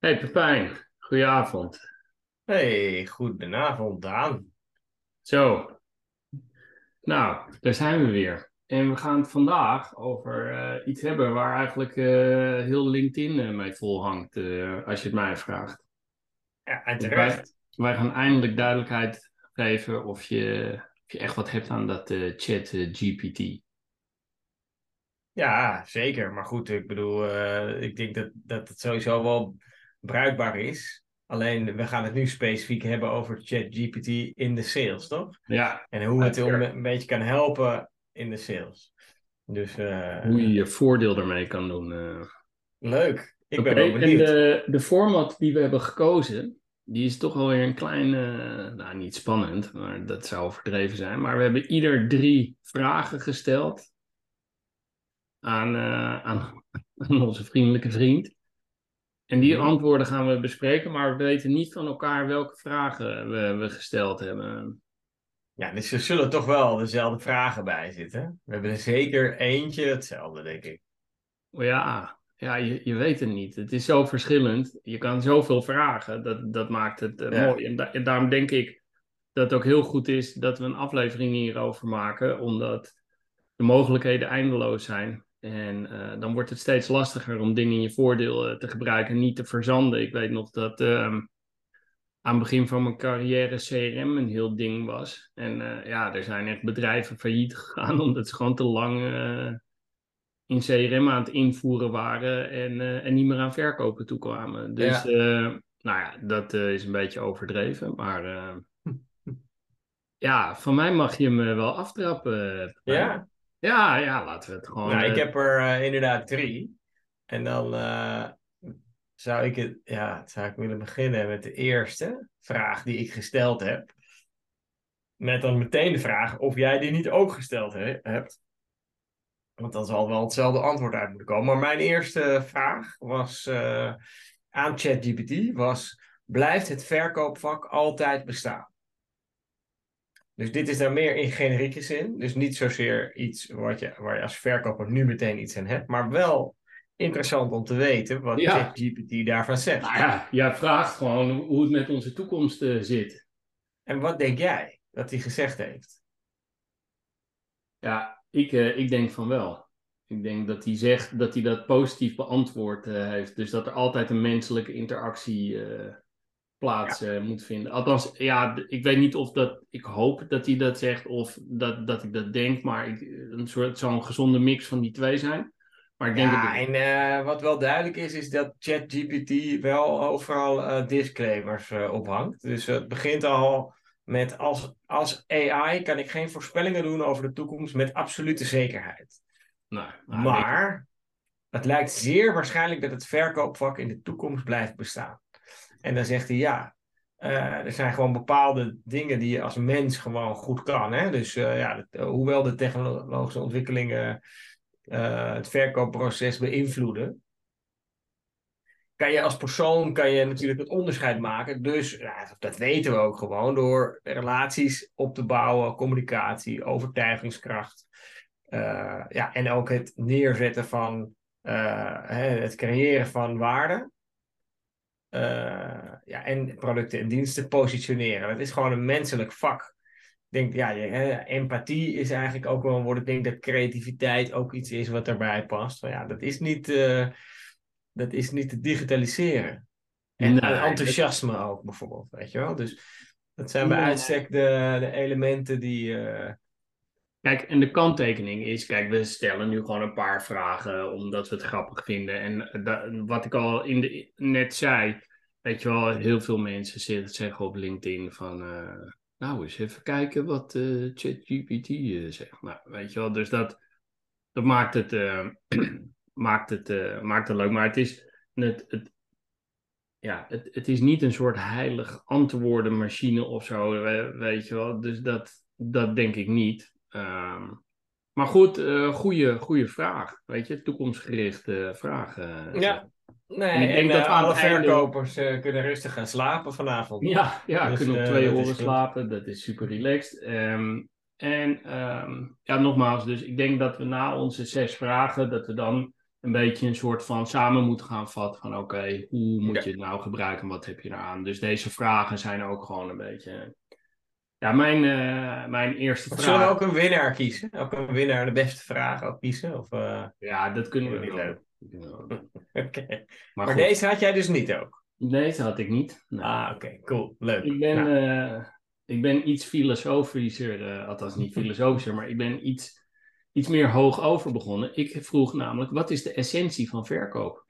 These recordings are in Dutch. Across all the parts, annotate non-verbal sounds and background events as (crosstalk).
Hey Pepijn, goedenavond. Hey, goedenavond, Daan. Zo, nou, daar zijn we weer. En we gaan het vandaag over eh, iets hebben waar eigenlijk eh, heel LinkedIn eh, mee vol hangt, als je het mij vraagt. Ja, en Wij, gaan eindelijk duidelijkheid geven of je, of je echt wat hebt aan dat chat GPT. Ja, zeker. Maar goed, ik bedoel, ik denk dat, dat het sowieso wel bruikbaar is. Alleen, we gaan het nu specifiek hebben over ChatGPT in de sales, toch? Ja, En hoe het om een beetje kan helpen in de sales. Dus eh, hoe je je voordeel ermee kan doen. eh. leuk. Ik ben wel en benieuwd. de, de format die we hebben gekozen, die is toch wel weer een klein, nou niet spannend, maar dat zou overdreven zijn. Maar we hebben ieder drie vragen gesteld aan, eh, aan, (laughs) aan onze vriendelijke vriend. En die Mhm. antwoorden gaan we bespreken, maar we weten niet van elkaar welke vragen we, we gesteld hebben. Ja, dus er zullen toch wel dezelfde vragen bij zitten. We hebben er zeker eentje hetzelfde, denk ik. Ja, ja je, je weet het niet. Het is zo verschillend. Je kan zoveel vragen. Dat, dat maakt het eh, Ja. mooi. En, da- en daarom denk ik dat het ook heel goed is dat we een aflevering hierover maken. Omdat de mogelijkheden eindeloos zijn. En eh, dan wordt het steeds lastiger om dingen in je voordeel eh, te gebruiken en niet te verzanden. Ik weet nog dat ehm, aan het begin van mijn carrière CRM een heel ding was. En eh, ja, er zijn echt bedrijven failliet (laughs) gegaan omdat ze gewoon te lang... in CRM aan het invoeren waren en, en niet meer aan verkopen toekwamen. Dus Ja. nou ja, dat is een beetje overdreven. Maar (laughs) ja, van mij mag je eh, wel aftrappen. Ja? Ja, ja, laten we het gewoon. Nou, ik eh, heb er eh, inderdaad drie. En dan eh, zou ik het, ja, zou ik willen beginnen met de eerste vraag die ik gesteld heb. Met dan meteen de vraag of jij die niet ook gesteld he- hebt. Want dan zal wel hetzelfde antwoord uit moeten komen. Maar mijn eerste vraag was aan ChatGPT was: blijft het verkoopvak altijd bestaan? Dus dit is dan meer in generieke zin. Dus niet zozeer iets wat je, waar je als verkoper nu meteen iets aan hebt. Maar wel interessant om te weten wat Ja. ChatGPT daarvan zegt. Nou ja, jij vraagt gewoon hoe het met onze toekomst eh, zit. En wat denk jij dat hij gezegd heeft? Ja, ik, eh, ik denk van wel. Ik denk dat hij zegt dat hij dat positief beantwoord eh, heeft. Dus dat er altijd een menselijke interactie plaats eh, moet vinden. Althans, ja, ik weet niet of dat. Ik hoop dat hij dat zegt of dat, dat ik dat denk. Maar ik, een soort een gezonde mix van die twee zijn. Maar ik denk Ja, dat. en eh, wat wel duidelijk is, is dat ChatGPT wel overal eh, disclaimers ophangt. Dus het begint al met als, als AI kan ik geen voorspellingen doen over de toekomst met absolute zekerheid. Nou, nou, Maar het lijkt zeer waarschijnlijk dat het verkoopvak in de toekomst blijft bestaan. En dan zegt hij ja, eh, er zijn gewoon bepaalde dingen die je als mens gewoon goed kan. Hè? Dus eh, ja, eh, hoewel de technologische ontwikkelingen het verkoopproces beïnvloeden, kan je als persoon kan je natuurlijk het onderscheid maken. Dus dat weten we ook gewoon door relaties op te bouwen, communicatie, overtuigingskracht. Ja, en ook het neerzetten van het creëren van waarde. Eh, ja, en producten en diensten positioneren. Dat is gewoon een menselijk vak. Ik denk, ja, empathie is eigenlijk ook wel een woord. Ik denk dat creativiteit ook iets is wat erbij past. Maar ja, dat is niet, eh, dat is niet te digitaliseren. En Nee, enthousiasme ook bijvoorbeeld, weet je wel. Dus dat zijn bij Nee. uitstek de, de elementen die... eh, Kijk, en de kanttekening is, kijk, we stellen nu gewoon een paar vragen omdat we het grappig vinden. En wat ik al in de, net zei, weet je wel, heel veel mensen zeggen, zeggen op LinkedIn van, eh, nou eens even kijken wat eh, ChatGPT eh, zegt. Nou, weet je wel, dus dat, dat maakt het, (clears throat) maakt, het, maakt het leuk. Maar het is, het, het, ja, het, het is niet een soort heilig antwoordenmachine of zo, we- weet je wel. Dus dat, dat denk ik niet. Ehm, maar goed, eh goede, goede vraag. Weet je, toekomstgerichte vraag. eh, Ja. Nee, En ik en, denk dat eh, we aan alle einde- verkopers eh, kunnen rustig gaan slapen vanavond. Ja, ja Dus, kunnen op eh, twee dat is oren goed. slapen. Dat is super relaxed. Ehm, en ehm, ja, nogmaals, dus ik denk dat we na onze zes vragen, dat we dan een beetje een soort van samen moeten gaan vatten van oké, hoe moet je het nou gebruiken en wat heb je eraan? Dus deze vragen zijn ook gewoon een beetje... Ja, mijn, uh, mijn eerste vraag... Zullen we ook een winnaar kiezen? Ook een winnaar de beste vraag ook kiezen? Of, uh... Ja, dat kunnen we niet leuk. (laughs) Oké. Maar, maar deze had jij dus niet ook? Deze had ik niet. Ah, oké. Cool. Leuk. Ik ben, ja. uh, ik ben iets filosofischer, althans niet filosofischer, maar ik ben iets iets meer hoog over begonnen. Ik vroeg namelijk, wat is de essentie van verkoop?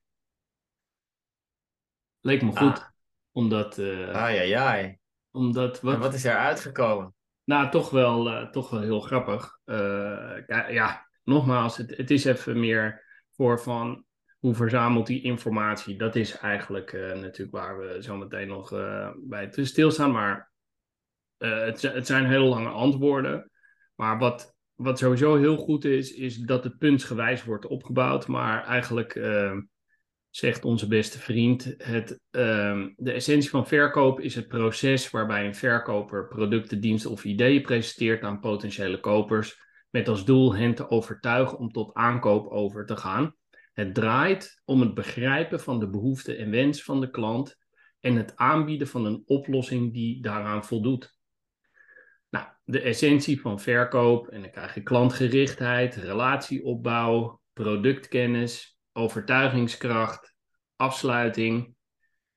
Leek me goed. Ah. Omdat... Uh, ai, ai, ai. Omdat... Wat, en wat is er uitgekomen? Nou, toch wel, toch wel heel grappig. Uh, ja, nogmaals, het, het is even meer voor van hoe verzamelt die informatie. Dat is eigenlijk natuurlijk waar we zo meteen nog bij te stilstaan. Maar het, het zijn hele lange antwoorden. Maar wat, wat sowieso heel goed is, is dat het puntsgewijs wordt opgebouwd. Maar eigenlijk uh, zegt onze beste vriend, het, uh, de essentie van verkoop is het proces waarbij een verkoper producten, diensten of ideeën presenteert aan potentiële kopers. Met als doel hen te overtuigen om tot aankoop over te gaan. Het draait om het begrijpen van de behoeften en wens van de klant en het aanbieden van een oplossing die daaraan voldoet. Nou, de essentie van verkoop, en dan krijg je klantgerichtheid, relatieopbouw, productkennis, overtuigingskracht, afsluiting.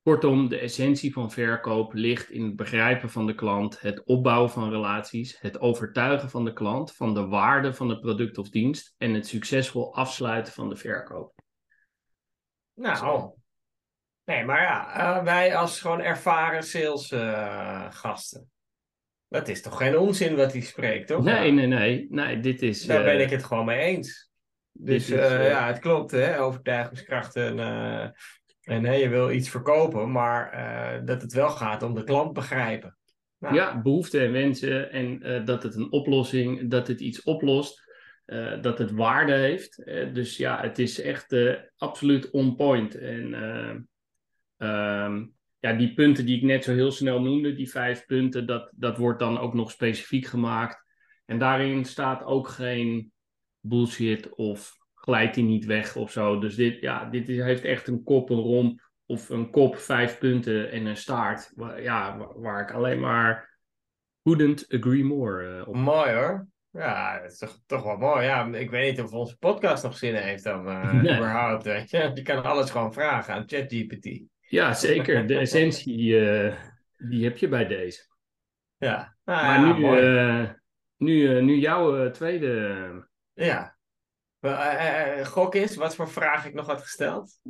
Kortom, de essentie van verkoop ligt in het begrijpen van de klant, het opbouwen van relaties, het overtuigen van de klant van de waarde van het product of dienst en het succesvol afsluiten van de verkoop. Nou, nee, maar ja, uh, wij als gewoon ervaren salesgasten. Uh, dat is toch geen onzin wat hij spreekt, toch? Nee, nee, nee. nee dit is, Daar ben ik het gewoon mee eens. Dus is, ja, het klopt, hè? overtuigingskrachten. En hè, je wil iets verkopen, maar uh, dat het wel gaat om de klant begrijpen. Nou. Ja, behoeften en wensen en dat het een oplossing, dat het iets oplost, dat het waarde heeft. dus ja, het is echt absoluut on point. En um, ja, die punten die ik net zo heel snel noemde, die vijf punten, dat, dat wordt dan ook nog specifiek gemaakt. En daarin staat ook geen bullshit of glijdt hij niet weg of zo. Dus dit, ja, dit is, heeft echt een kop, een romp of een kop, vijf punten en een staart. Ja, waar, waar ik alleen maar couldn't agree more uh, op. Mooi hoor. Ja, het is toch, toch wel mooi. Ja, ik weet niet of onze podcast nog zin heeft dan uh, nee. überhaupt. Weet je? je kan alles gewoon vragen aan ChatGPT. Ja, zeker. De essentie uh, die heb je bij deze. Ja, nou, maar ja, nu, nu, nu jouw tweede. Ja. Gok is, wat voor vraag ik nog had gesteld?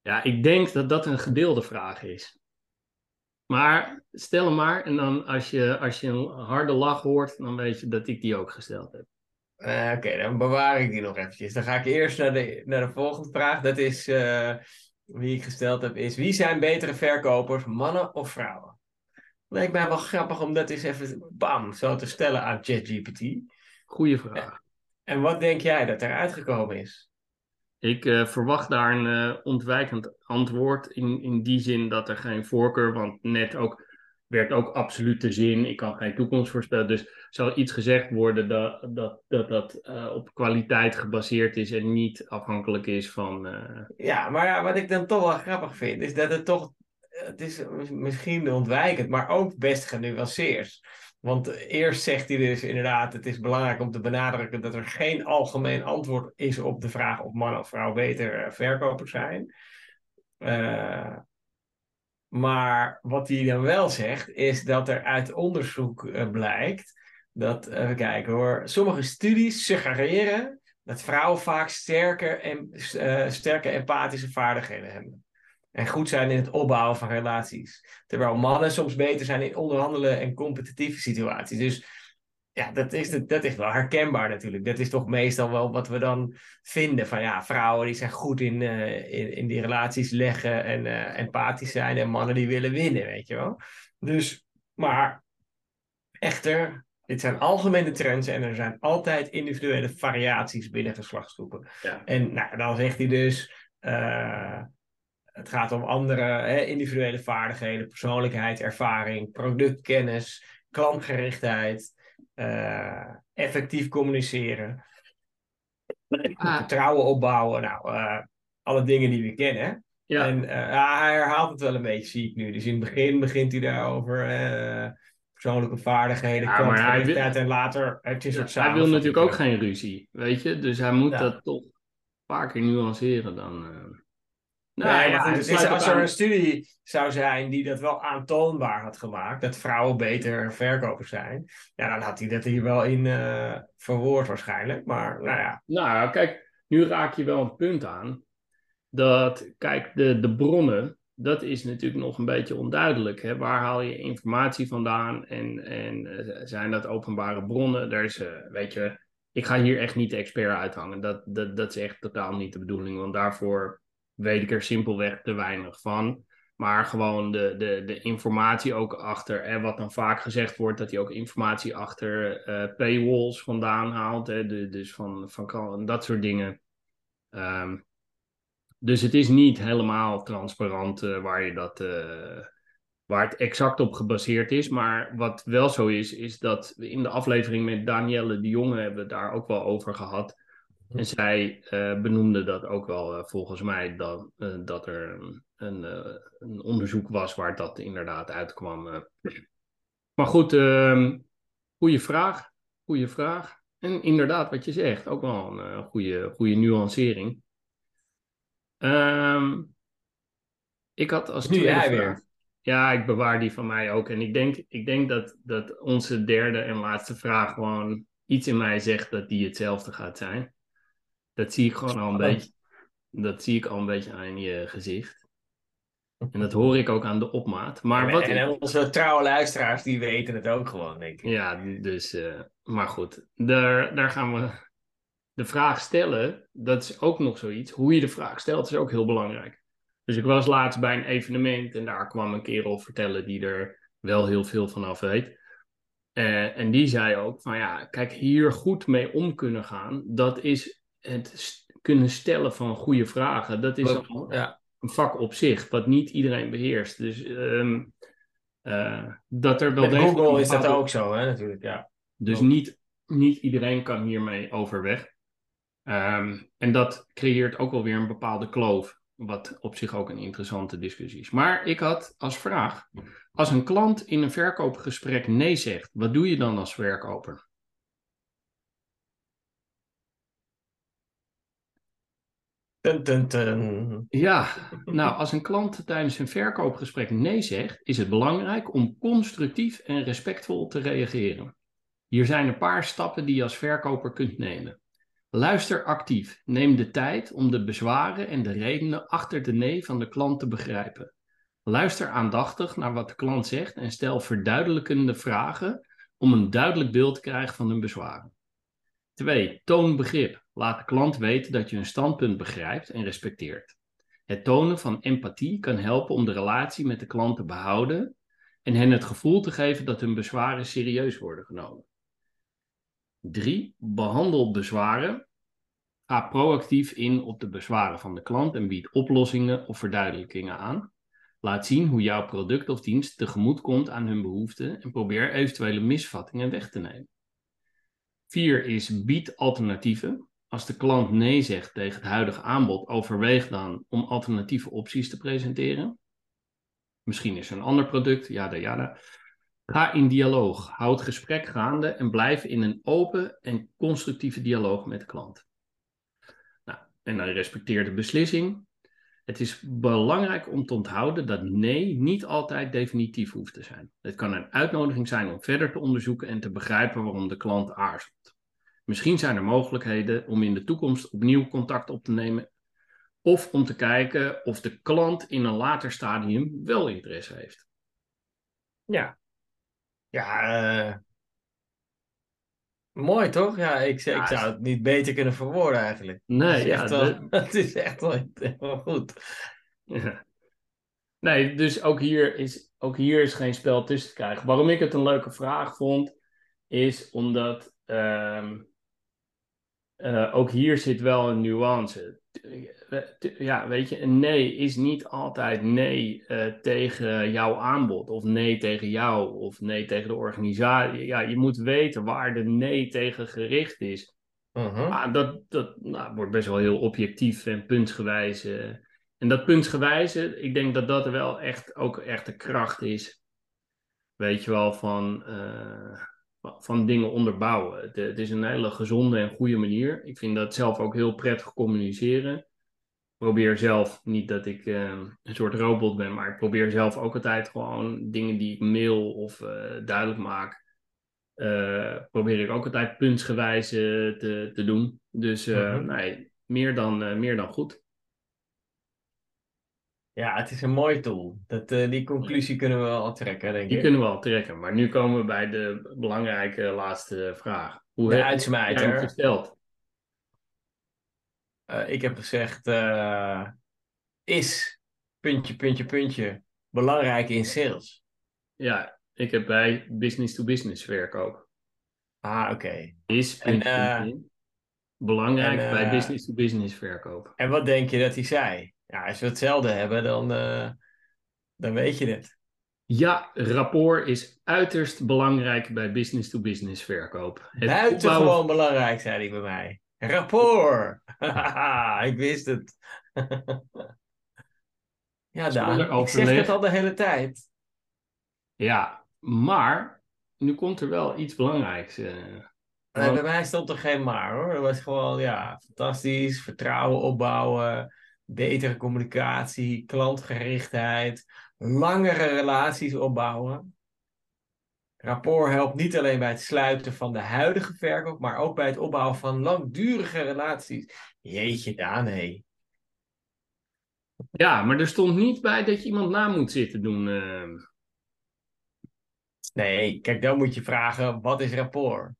Ja, ik denk dat dat een gedeelde vraag is. Maar stel hem maar en dan als je, als je een harde lach hoort, dan weet je dat ik die ook gesteld heb. Oké, dan bewaar ik die nog eventjes. Dan ga ik eerst naar de, naar de volgende vraag. Dat is, wie ik gesteld heb, is wie zijn betere verkopers, mannen of vrouwen? Lijkt mij wel grappig om dat eens even bam, zo te stellen aan ChatGPT. Goeie vraag. En wat denk jij dat er uitgekomen is? Ik uh, verwacht daar een uh, ontwijkend antwoord in, in die zin dat er geen voorkeur, want net ook werkt ook absoluut de zin. Ik kan geen toekomst voorspellen. Dus zal iets gezegd worden dat dat, dat, dat uh, op kwaliteit gebaseerd is en niet afhankelijk is van. Ja, maar ja, wat ik dan toch wel grappig vind, is dat het toch. Het is misschien ontwijkend, maar ook best genuanceerd. Want eerst zegt hij dus inderdaad: het is belangrijk om te benadrukken dat er geen algemeen antwoord is op de vraag of man of vrouw beter uh, verkoper zijn. Uh, maar wat hij dan wel zegt, is dat er uit onderzoek uh, blijkt dat, even kijken hoor, sommige studies suggereren dat vrouwen vaak sterker en, sterke empathische vaardigheden hebben. En goed zijn in het opbouwen van relaties. Terwijl mannen soms beter zijn in onderhandelen en competitieve situaties. Dus ja, dat is, dat is wel herkenbaar natuurlijk. Dat is toch meestal wel wat we dan vinden. Van ja, vrouwen die zijn goed in, uh, in, in, die relaties leggen en uh, empathisch zijn. En mannen die willen winnen, weet je wel. Dus, maar echter, dit zijn algemene trends. En er zijn altijd individuele variaties binnen geslachtsgroepen. Ja. En nou, dan zegt hij dus... Uh, het gaat om andere hè, individuele vaardigheden, persoonlijkheid, ervaring, productkennis, klantgerichtheid, uh, effectief communiceren. Ah. Vertrouwen opbouwen. Nou, eh, alle dingen die we kennen. Ja. En eh, ja, hij herhaalt het wel een beetje, zie ik nu. Dus in het begin begint hij daarover eh, persoonlijke vaardigheden, Ja, kwantiteit en later hij een soort hij wil natuurlijk ook geen ruzie, weet je? Dus hij moet Ja. dat toch een paar keer nuanceren dan. Eh. Nee, Nou ja, goed, is, als er aan- een studie zou zijn die dat wel aantoonbaar had gemaakt, dat vrouwen beter verkopers zijn, ja, dan had hij dat hier wel in eh, verwoord waarschijnlijk. Maar nou ja, Nou, kijk, nu raak je wel een punt aan. Dat, kijk, de, de bronnen, dat is natuurlijk nog een beetje onduidelijk. Hè? Waar haal je informatie vandaan en, en eh, zijn dat openbare bronnen? Daar is, eh, weet je, ik ga hier echt niet de expert uithangen. Dat, dat, dat is echt totaal niet de bedoeling, want daarvoor weet ik er simpelweg te weinig van. Maar gewoon de, de, de informatie ook achter. En wat dan vaak gezegd wordt, dat hij ook informatie achter eh, paywalls vandaan haalt. Hè? De, dus van, van dat soort dingen. Ehm, dus het is niet helemaal transparant eh, waar, je dat, eh, waar het exact op gebaseerd is. Maar wat wel zo is, is dat in de aflevering met Danielle de Jonge hebben we het daar ook wel over gehad. En zij eh, benoemde dat ook wel eh, volgens mij dat, eh, dat er een, een, een onderzoek was waar dat inderdaad uitkwam. Maar goed, ehm goede vraag. Goede vraag. En inderdaad, wat je zegt, ook wel een goede, goede nuancering. Ehm, ik had als Nu tweede jij vraag- weer. Ja, ik bewaar die van mij ook. En ik denk, ik denk dat, dat onze derde en laatste vraag gewoon iets in mij zegt dat die hetzelfde gaat zijn. Dat zie ik gewoon al een beetje. Dat zie ik al een beetje aan je gezicht. En dat hoor ik ook aan de opmaat. Maar en, wat en onze trouwe luisteraars, die weten het ook gewoon, denk ik. Ja, dus, eh, maar goed, daar, daar gaan we de vraag stellen. Dat is ook nog zoiets. Hoe je de vraag stelt is ook heel belangrijk. Dus ik was laatst bij een evenement en daar kwam een kerel vertellen die er wel heel veel van af weet. Eh, en die zei ook van ja, kijk, hier goed mee om kunnen gaan, dat is het kunnen stellen van goede vragen. Dat is al Ja. een vak op zich, wat niet iedereen beheerst. Dus ehm, eh, dat er wel Met Google is dat ook zo, hè, natuurlijk. Ja. dus niet, niet iedereen kan hiermee overweg. Ehm, en dat creëert ook wel weer een bepaalde kloof, wat op zich ook een interessante discussie is. Maar ik had als vraag, als een klant in een verkoopgesprek nee zegt, wat doe je dan als verkoper? Ja, nou, als een klant tijdens een verkoopgesprek nee zegt, is het belangrijk om constructief en respectvol te reageren. Hier zijn een paar stappen die je als verkoper kunt nemen. Luister actief. Neem de tijd om de bezwaren en de redenen achter de nee van de klant te begrijpen. Luister aandachtig naar wat de klant zegt en stel verduidelijkende vragen om een duidelijk beeld te krijgen van hun bezwaren. 2. Toon begrip. Laat de klant weten dat je hun standpunt begrijpt en respecteert. Het tonen van empathie kan helpen om de relatie met de klant te behouden en hen het gevoel te geven dat hun bezwaren serieus worden genomen. 3. Behandel bezwaren. Ga proactief in op de bezwaren van de klant en bied oplossingen of verduidelijkingen aan. Laat zien hoe jouw product of dienst tegemoet komt aan hun behoeften en probeer eventuele misvattingen weg te nemen. 4 is bied alternatieven. Als de klant nee zegt tegen het huidige aanbod, overweeg dan om alternatieve opties te presenteren. Misschien is er een ander product, jada jada. Ga in dialoog, houd gesprek gaande en blijf in een open en constructieve dialoog met de klant. Nou, en dan respecteer de beslissing. Het is belangrijk om te onthouden dat nee niet altijd definitief hoeft te zijn. Het kan een uitnodiging zijn om verder te onderzoeken en te begrijpen waarom de klant aarzelt. Misschien zijn er mogelijkheden om in de toekomst opnieuw contact op te nemen of om te kijken of de klant in een later stadium wel interesse heeft. Ja. Ja, eh, mooi toch? Ja, ik, ik zou het niet beter kunnen verwoorden eigenlijk. Nee, het, is ja, echt wel, de- (laughs) het is echt wel goed. Ja. Nee, dus ook hier, is, ook hier is geen spel tussen te krijgen. Waarom ik het een leuke vraag vond, is omdat ehm, eh, ook hier zit wel een nuance. T- Ja, weet je, een nee is niet altijd nee eh, tegen jouw aanbod, of nee tegen jou, of nee tegen de organisatie. Ja, je moet weten waar de nee tegen gericht is. Mhm. Maar dat, dat nou, wordt best wel heel objectief en puntsgewijs. eh. en dat puntsgewijze, ik denk dat dat wel echt ook echt de kracht is. Weet je wel, van, eh, van- dingen onderbouwen. Het, het is een hele gezonde en goede manier. Ik vind dat zelf ook heel prettig communiceren. Ik probeer zelf, niet dat ik eh, een soort robot ben, maar ik probeer zelf ook altijd gewoon dingen die ik mail of eh, duidelijk maak. eh, probeer ik ook altijd puntsgewijs te, te doen. Dus eh, Mhm. nee, meer dan, meer dan goed. Ja, het is een mooi tool. Dat, eh, die conclusie kunnen we wel trekken, denk Die ik. kunnen we al trekken. Maar nu komen we bij de belangrijke laatste vraag. Hoe De heb jij hem gesteld? Eh, ik heb gezegd, eh, is puntje, puntje, puntje belangrijk in sales? Ja, ik heb bij business-to-business verkoop. Ah, oké. Is puntje, puntje, belangrijk en, bij business-to-business verkoop. En wat denk je dat hij zei? Ja, als we hetzelfde hebben, dan, eh, dan weet je het. Ja, rapport is uiterst belangrijk bij business-to-business verkoop. Het Buitengewoon opbouwen- belangrijk, zei hij bij mij. Rapport! (laughs) Ik wist het. (laughs) ja, Daan, Zonder ik zeg het al de hele tijd. Ja, maar nu komt er wel iets belangrijks. eh. Bij mij stond er geen maar hoor. Het was gewoon, ja, fantastisch. Vertrouwen opbouwen, betere communicatie, klantgerichtheid, langere relaties opbouwen. Rapport helpt niet alleen bij het sluiten van de huidige verkoop, maar ook bij het opbouwen van langdurige relaties. Jeetje, Daan, hé. Ja, maar er stond niet bij dat je iemand na moet zitten doen. eh. Nee, kijk, dan moet je vragen, wat is rapport?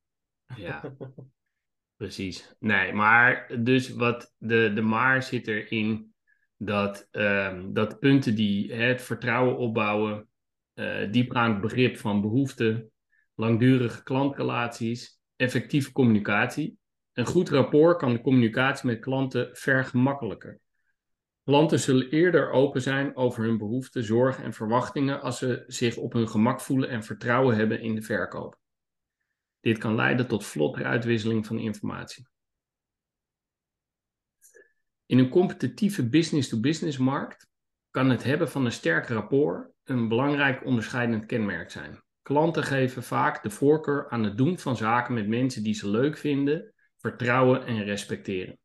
Ja, (laughs) precies. Nee, maar dus wat de, de maar zit erin dat, ehm, dat punten die het vertrouwen opbouwen, eh diepgaand begrip van behoeften, langdurige klantrelaties, effectieve communicatie. Een goed rapport kan de communicatie met klanten vergemakkelijken. Klanten zullen eerder open zijn over hun behoeften, zorgen en verwachtingen als ze zich op hun gemak voelen en vertrouwen hebben in de verkoop. Dit kan leiden tot vlottere uitwisseling van informatie. In een competitieve business-to-business markt kan het hebben van een sterk rapport een belangrijk onderscheidend kenmerk zijn. Klanten geven vaak de voorkeur aan het doen van zaken met mensen die ze leuk vinden, vertrouwen en respecteren.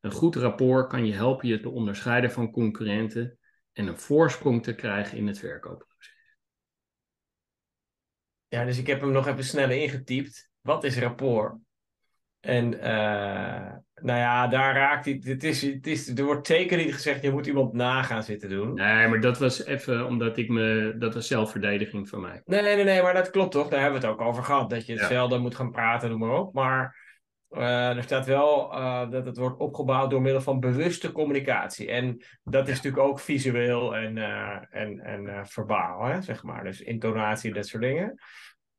Een goed rapport kan je helpen je te onderscheiden van concurrenten en een voorsprong te krijgen in het verkoopproces. Ja, dus ik heb hem nog even snel ingetypt. Wat is rapport? En eh, nou ja, daar raakt hij. Het is, het is, er wordt zeker niet gezegd, je moet iemand na gaan zitten doen. Nee, maar dat was even omdat ik me. Dat was zelfverdediging van mij. Nee, nee, nee, maar dat klopt toch? Daar hebben we het ook over gehad. Dat je Ja. hetzelfde moet gaan praten, noem maar op. Maar eh, er staat wel eh, dat het wordt opgebouwd door middel van bewuste communicatie. En dat is natuurlijk ook visueel en, eh, en, en verbaal, hè, zeg maar. Dus intonatie, dat soort dingen.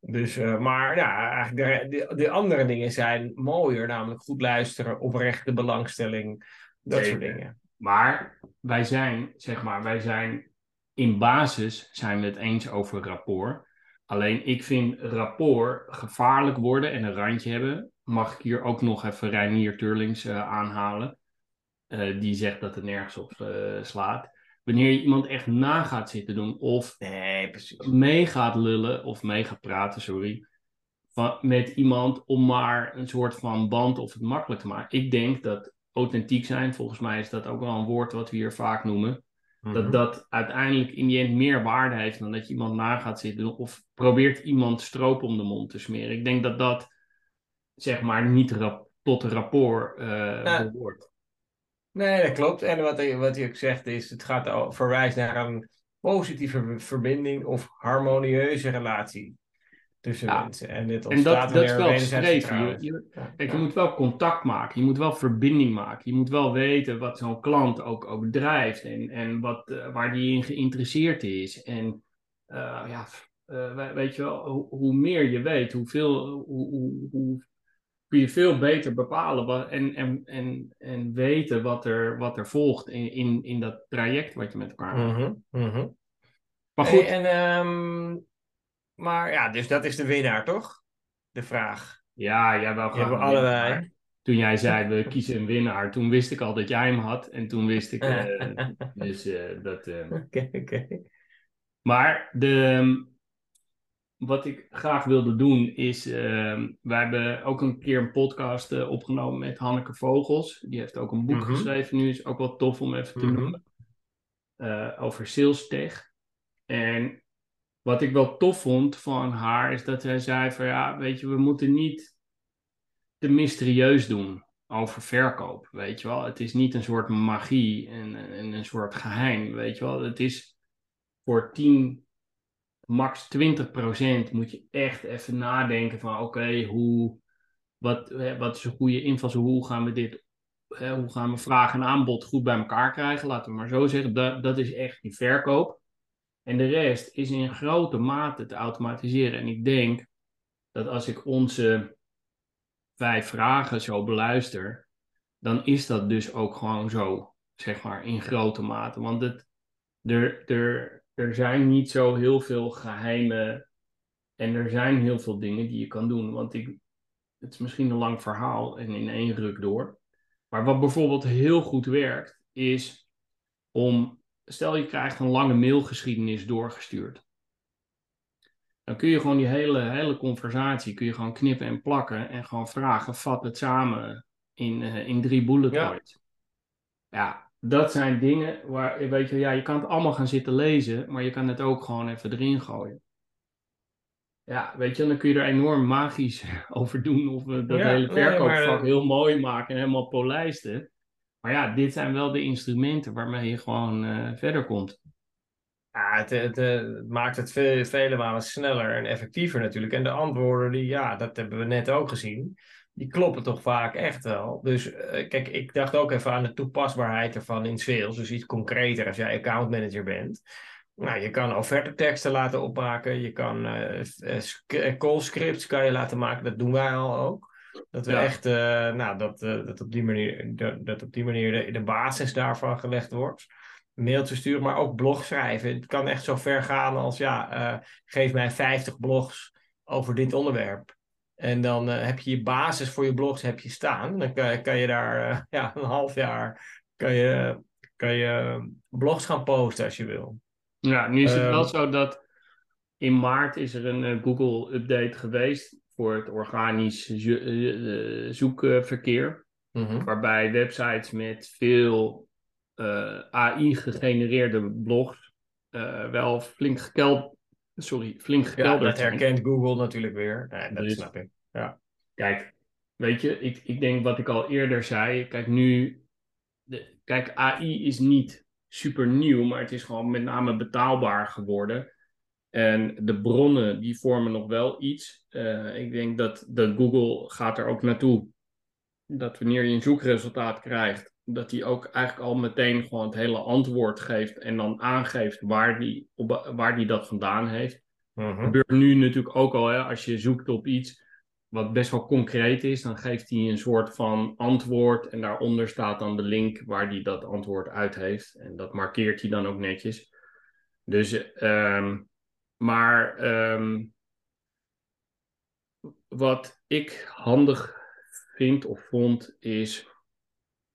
Dus, maar ja, eigenlijk de, de, de andere dingen zijn mooier, namelijk goed luisteren, oprechte belangstelling, dat soort dingen. Maar wij zijn, zeg maar, wij zijn. In basis zijn we het eens over rapport. Alleen ik vind rapport gevaarlijk worden en een randje hebben. Mag ik hier ook nog even Reinier Turlings eh, aanhalen? Eh, die zegt dat het nergens op eh, slaat. Wanneer je iemand echt na gaat zitten doen of Nee, mee gaat lullen of mee gaat praten, sorry, van, met iemand om maar een soort van band of het makkelijk te maken. Ik denk dat authentiek zijn, volgens mij is dat ook wel een woord wat we hier vaak noemen, Mhm. dat dat uiteindelijk in die end meer waarde heeft dan dat je iemand na gaat zitten doen of probeert iemand stroop om de mond te smeren. Ik denk dat dat, zeg maar, niet rap- tot rapport eh Ja. behoort. Nee, dat klopt. En wat hij, wat hij ook zegt is, het gaat verwijst naar een positieve verbinding of harmonieuze relatie tussen Ja. mensen. En dit En dat, dat is wel streven. Je, je, Kijk, moet wel contact maken, je moet wel verbinding maken, je moet wel weten wat zo'n klant ook, ook drijft en, en wat, eh, waar die in geïnteresseerd is. En eh, ja, we- weet je wel, hoe, hoe meer je weet, hoeveel, hoe, hoe, hoe kun je veel beter bepalen wat, en, en, en, en weten wat er, wat er volgt in, in, in dat traject wat je met elkaar maakt. Mhm, mhm. Maar Hey, goed, en, ehm, maar ja, dus dat is de winnaar, toch? De vraag. ja, jij wel graag we allebei. toen jij zei, (laughs) we kiezen een winnaar, toen wist ik al dat jij hem had. En toen wist ik, uh, (laughs) dus uh, dat... Oké, okay, oké. Okay. Maar de, wat ik graag wilde doen is, uh, we hebben ook een keer een podcast uh, opgenomen met Hanneke Vogels. Die heeft ook een boek Mhm. geschreven nu, is ook wel tof om even te Mhm. noemen. Uh, over sales tech. En wat ik wel tof vond van haar is dat zij zei van ja, weet je, we moeten niet te mysterieus doen over verkoop, weet je wel. Het is niet een soort magie en, en een soort geheim, weet je wel. Het is voor 10, max 20 procent moet je echt even nadenken van oké, hoe, wat, wat is een goede invalshoek, hoe gaan we dit, hè, hoe gaan we vraag en aanbod goed bij elkaar krijgen, laten we maar zo zeggen. Dat, dat is echt die verkoop. En de rest is in grote mate te automatiseren. En ik denk dat als ik onze vijf vragen zo beluister, dan is dat dus ook gewoon zo, zeg maar, in grote mate. Want het, er, er, er zijn niet zo heel veel geheime en er zijn heel veel dingen die je kan doen. Want ik, het is misschien een lang verhaal en in één ruk door. Maar wat bijvoorbeeld heel goed werkt, is om, stel je krijgt een lange mailgeschiedenis doorgestuurd. Dan kun je gewoon die hele, hele conversatie kun je gewoon knippen en plakken en gewoon vragen, vat het samen in, uh, in drie bullet Ja. points. Ja, dat zijn dingen waar, weet je, ja, je kan het allemaal gaan zitten lezen, maar je kan het ook gewoon even erin gooien. Ja, weet je, dan kun je er enorm magisch (laughs) over doen of we dat Ja, hele nee, verkoopvak maar- heel mooi maken en helemaal polijsten. Maar ja, dit zijn wel de instrumenten waarmee je gewoon eh, verder komt. Ja, het, het, eh, het maakt het vele malen sneller en effectiever natuurlijk. En de antwoorden, die, ja, dat hebben we net ook gezien, die kloppen toch vaak echt wel. Dus eh, kijk, ik dacht ook even aan de toepasbaarheid ervan in sales. Dus iets concreter als jij accountmanager bent. Nou, je kan offerteteksten laten opmaken. Je kan eh, call scripts kan je laten maken. Dat doen wij al ook. Dat we Ja. echt, nou, dat, dat op die manier, dat, dat op die manier de, de basis daarvan gelegd wordt mailtjes sturen, maar ook blog schrijven. Het kan echt zo ver gaan als, ja, geef mij 50 blogs over dit onderwerp. En dan eh, heb je je basis voor je blogs heb je staan. Dan kan, kan je daar eh, (laughs) ja, een half jaar kan je, kan je blogs gaan posten als je wil. Ja, nu is het wel Ehm. zo dat in maart is er een eh, Google-update geweest voor het organisch zo- eh, eh, zoekverkeer. Waarbij websites met veel eh, AI-gegenereerde blogs eh, wel flink gekeld, sorry, flink Ja, gekelderd dat herkent Google natuurlijk weer. Nee, dat Dus- snap ik. Kijk, weet je, ik, ik denk wat ik al eerder zei. Kijk, nu. De, kijk, AI is niet super nieuw, maar het is gewoon met name betaalbaar geworden. En de bronnen die vormen nog wel iets. Eh, ik denk dat, dat Google gaat er ook naartoe. Dat wanneer je een zoekresultaat krijgt, dat hij ook eigenlijk al meteen gewoon het hele antwoord geeft en dan aangeeft waar die, op, waar die dat vandaan heeft Mhm. gebeurt nu natuurlijk ook al, hè, als je zoekt op iets wat best wel concreet is, dan geeft hij een soort van antwoord en daaronder staat dan de link waar hij dat antwoord uit heeft. En dat markeert hij dan ook netjes. Dus, ehm, maar ehm, wat ik handig vind of vond, is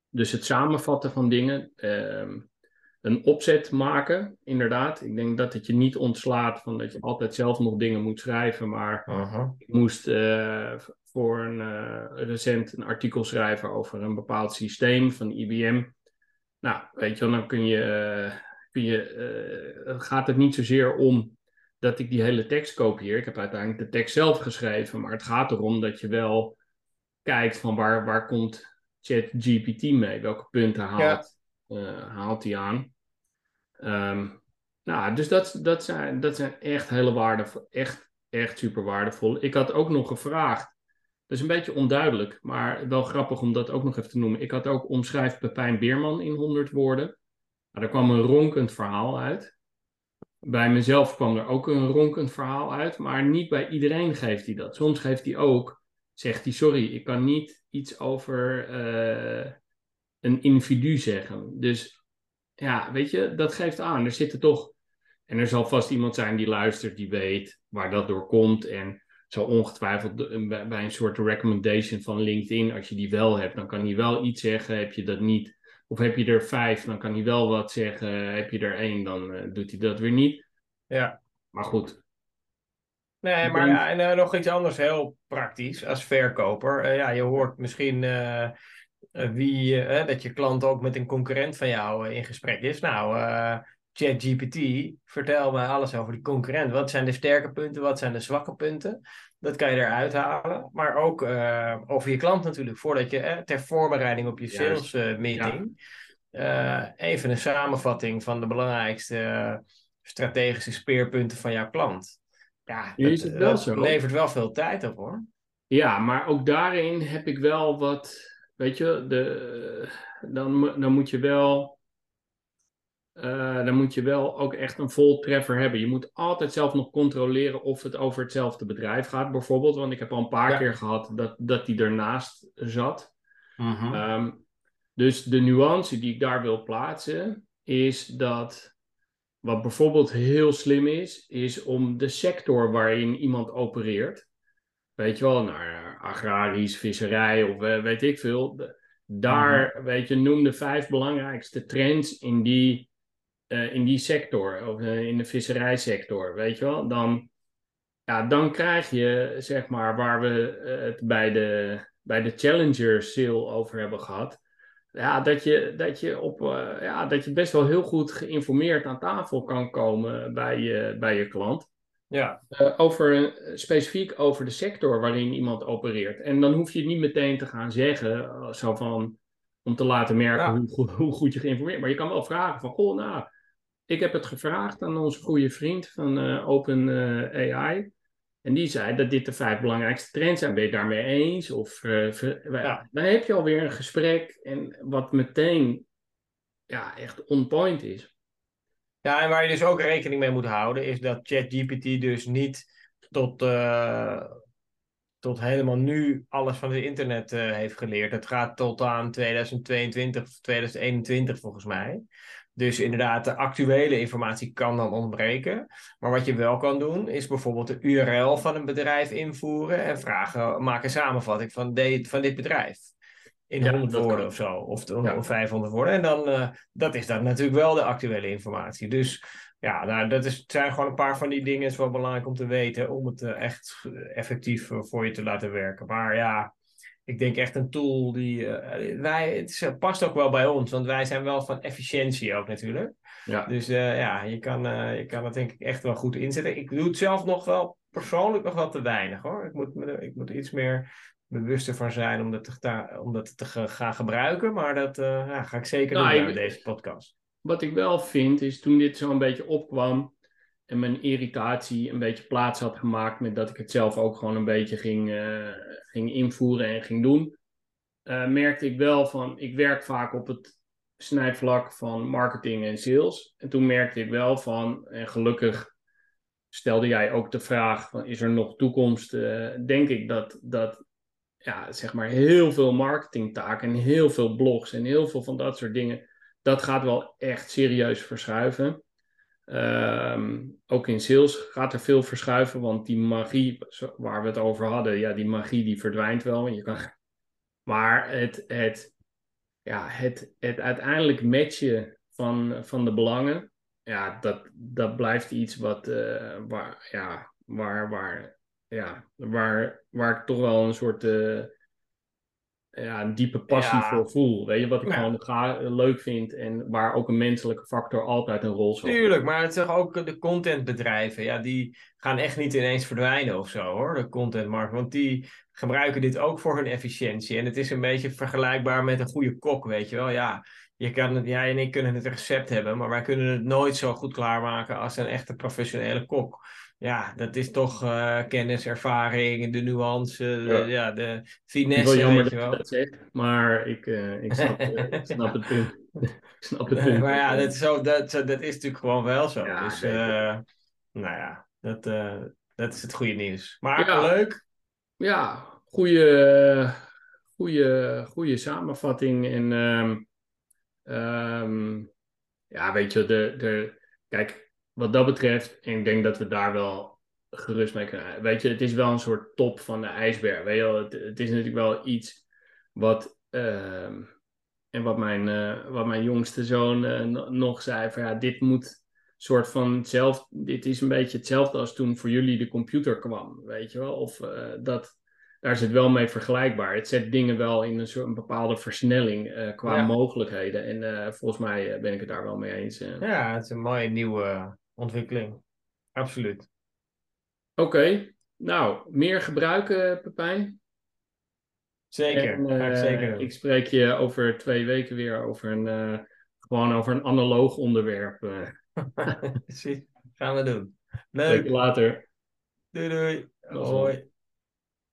dus het samenvatten van dingen. ehm, een opzet maken, inderdaad. Ik denk dat het je niet ontslaat van dat je altijd zelf nog dingen moet schrijven. Maar Mhm. ik moest eh, voor een eh, recent een artikel schrijven over een bepaald systeem van IBM. Nou, weet je wel, dan kun je, eh, kun je gaat het niet zozeer om dat ik die hele tekst kopieer. Ik heb uiteindelijk de tekst zelf geschreven, maar het gaat erom dat je wel kijkt van waar, waar komt ChatGPT mee? Welke punten haalt, haalt hij aan? Ehm, nou, dus dat, dat, zijn, dat zijn echt hele waardevol, echt, echt super waardevol. Ik had ook nog gevraagd, dat is een beetje onduidelijk, maar wel grappig om dat ook nog even te noemen. Ik had ook omschrijf Pepijn Beerman in 100 woorden. Nou, daar kwam een ronkend verhaal uit. Bij mezelf kwam er ook een ronkend verhaal uit, maar niet bij iedereen geeft hij dat. Soms geeft hij ook, zegt hij, sorry, ik kan niet iets over eh, een individu zeggen. Dus ja, weet je, dat geeft aan. Er zitten toch, en er zal vast iemand zijn die luistert, die weet waar dat door komt. En zal ongetwijfeld bij een soort recommendation van LinkedIn, als je die wel hebt, dan kan hij wel iets zeggen. Heb je dat niet, of heb je er vijf, dan kan hij wel wat zeggen. Heb je er één, dan eh, doet hij dat weer niet. Ja. Maar goed, Nee, maar ja, en eh, nog iets anders heel praktisch als verkoper. Eh, ja, je hoort misschien wie, eh, dat je klant ook met een concurrent van jou eh, in gesprek is. Nou, eh, ChatGPT, vertel me alles over die concurrent. Wat zijn de sterke punten, wat zijn de zwakke punten? Dat kan je eruit halen. Maar ook eh, over je klant natuurlijk, voordat je eh, ter voorbereiding op je sales eh, meeting. eh, even een samenvatting van de belangrijkste eh, strategische speerpunten van jouw klant. Ja, dat, wel dat levert wel veel tijd op hoor. Ja, maar ook daarin heb ik wel wat, weet je, de, dan, dan moet je wel, eh, dan moet je wel ook echt een voltreffer hebben. Je moet altijd zelf nog controleren of het over hetzelfde bedrijf gaat, bijvoorbeeld. Want ik heb al een paar Ja. keer gehad dat, dat die ernaast zat. Ehm, dus de nuance die ik daar wil plaatsen is dat wat bijvoorbeeld heel slim is, is om de sector waarin iemand opereert, weet je wel, naar agrarisch, visserij of eh, weet ik veel, daar, weet je, noem de vijf belangrijkste trends in die, eh, in die sector, of eh, in de visserijsector, weet je wel, dan, ja, dan krijg je, zeg maar, waar we eh, het bij de, bij de Challenger sale over hebben gehad, ja, dat je, dat, je op, eh, ja, dat je best wel heel goed geïnformeerd aan tafel kan komen bij je, bij je klant. Ja, Eh, over, eh, specifiek over de sector waarin iemand opereert. En dan hoef je het niet meteen te gaan zeggen, eh, zo van, om te laten merken Ja. hoe, goed- hoe goed je geïnformeerd Maar je kan wel vragen van, goh, nou, ik heb het gevraagd aan onze goede vriend van eh, Open AI. En die zei dat dit de vijf belangrijkste trends zijn. Ben je het daarmee eens? Of Ja. dan heb je alweer een gesprek en wat meteen ja, echt on point is. Ja, en waar je dus ook rekening mee moet houden, is dat ChatGPT dus niet tot, eh, tot helemaal nu alles van het internet eh, heeft geleerd. Het gaat tot aan 2022 of 2021 volgens mij. Dus inderdaad, de actuele informatie kan dan ontbreken. Maar wat je wel kan doen, is bijvoorbeeld de URL van een bedrijf invoeren en vragen, maak een samenvatting van, de, van dit bedrijf. In Ja, 100 dat woorden of zo, of, Ja. of 500 woorden. En dan, eh, dat is dan natuurlijk wel de actuele informatie. Dus ja, nou, dat is, het zijn gewoon een paar van die dingen. Het is wel belangrijk om te weten, om het eh, echt eh, effectief voor je te laten werken. Maar ja, ik denk echt een tool die. wij, het is, past ook wel bij ons, want wij zijn wel van efficiëntie ook natuurlijk. Ja. Dus ja, je kan, je kan het denk ik echt wel goed inzetten. Ik doe het zelf nog wel, persoonlijk nog wel te weinig hoor. Ik moet, ik moet iets meer bewuster van zijn om dat te, ta- om dat te gaan gebruiken. Maar dat eh, ja, ga ik zeker Nou, doen bij deze podcast. Wat ik wel vind, is toen dit zo een beetje opkwam en mijn irritatie een beetje plaats had gemaakt met dat ik het zelf ook gewoon een beetje ging, eh, ging invoeren en ging doen, eh, merkte ik wel van, ik werk vaak op het snijvlak van marketing en sales. En toen merkte ik wel van, en gelukkig stelde jij ook de vraag van, is er nog toekomst? Denk ik dat, dat ja, zeg maar heel veel marketingtaken en heel veel blogs en heel veel van dat soort dingen dat gaat wel echt serieus verschuiven. Ehm, ook in sales gaat er veel verschuiven, want die magie waar we het over hadden, ja, die magie die verdwijnt wel. Je kan... Maar het, het, ja, het, het uiteindelijk matchen van, van de belangen, ja, dat, dat blijft iets wat, eh, waar, ja, waar, waar, ja, waar, waar ik toch wel een soort eh, ja, een diepe passie Ja. voor voel. Weet je, wat ik Ja. gewoon ga, leuk vind en waar ook een menselijke factor altijd een rol speelt. Tuurlijk, maar het toch ook de contentbedrijven, ja, die gaan echt niet ineens verdwijnen of zo hoor, de contentmarkt. Want die gebruiken dit ook voor hun efficiëntie. En het is een beetje vergelijkbaar met een goede kok, weet je wel. Ja, je kan het, jij en ik kunnen het recept hebben, maar wij kunnen het nooit zo goed klaarmaken als een echte professionele kok. Ja, dat is toch eh, kennis, ervaring, de nuance, de, Ja. de finesse, wel jammer weet je dat je wel. dat zegt, maar ik, eh, ik, snap, eh, ik (laughs) snap het punt. ik snap het punt. maar ja, dat is, zo, dat, dat is natuurlijk gewoon wel zo. Ja, dus, nou ja, dat, dat is het goede nieuws. Maar Ja. leuk. Ja, goede, goede, goede samenvatting. En ehm, ehm, ja, weet je, de, de, kijk, wat dat betreft, en ik denk dat we daar wel gerust mee kunnen. Weet je, het is wel een soort top van de ijsberg. Weet je wel, het, het is natuurlijk wel iets wat. ehm, en wat mijn, eh, wat mijn jongste zoon eh, no- nog zei: van ja, dit moet soort van hetzelfde. Dit is een beetje hetzelfde als toen voor jullie de computer kwam. Weet je wel? Of eh, dat. Daar is het wel mee vergelijkbaar. Het zet dingen wel in een, soort, een bepaalde versnelling qua Ja. mogelijkheden. En volgens mij ben ik het daar wel mee eens. Ja, het is een mooie nieuwe ontwikkeling. Absoluut. Oké, nou, meer gebruiken, Pepijn. Zeker. En, ik eh, zeker ik spreek je over twee weken weer over een, eh, gewoon over een analoog onderwerp. eh. (laughs) Precies. Gaan we doen. Leuk. later. Doei doei. Hoi.